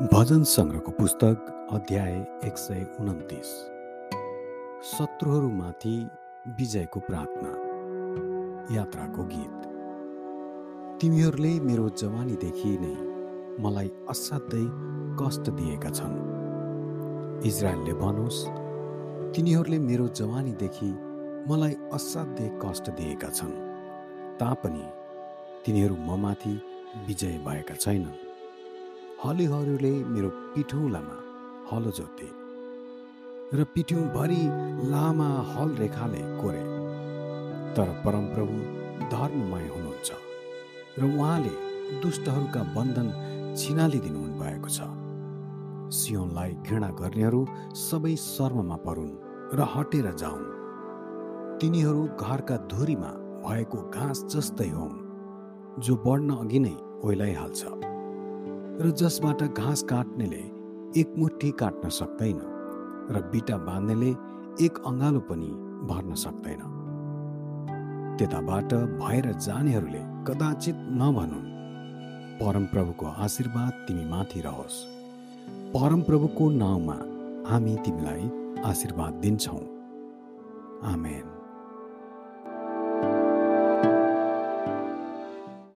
भजन सङ्ग्रहको पुस्तक अध्याय एक सय उन्तिस। शत्रुहरूमाथि विजयको प्रार्थना यात्राको गीत। तिमीहरूले मेरो जवानीदेखि नै मलाई असाध्यै कष्ट दिएका छन्। इजरायलले भनोस् तिनीहरूले मेरो जवानीदेखि मलाई असाध्यै कष्ट दिएका छन्। तापनि तिनीहरू ममाथि विजय भएका छैनन्। हलीहरूले मेरो पिठौँलामा हलो जोते र पिठ्यौँभरि लामा हल रेखाले कोरे। तर परमप्रभु धर्ममय हुनुहुन्छ र उहाँले दुष्टहरूका बन्धन छिनालिदिनु भएको छ। सियोनलाई घृणा गर्नेहरू सबै शर्ममा परुन् र हटेर जाउन्। तिनीहरू घरका धुरीमा भएको घाँस जस्तै हुन् जो बढ्न अघि नै ओइलाइहाल्छ। र जसबाट घाँस काट्नेले एक मुठी काट्न सक्दैन र बिटा बाँध्नेले एक अँगालो पनि भर्न सक्दैन। त्यताबाट भएर जानेहरूले कदाचित नभनुन् परमप्रभुको आशीर्वाद तिमी माथि रहोस्। परमप्रभुको नाउँमा हामी तिमीलाई आशीर्वाद दिन्छौँ। आमेन।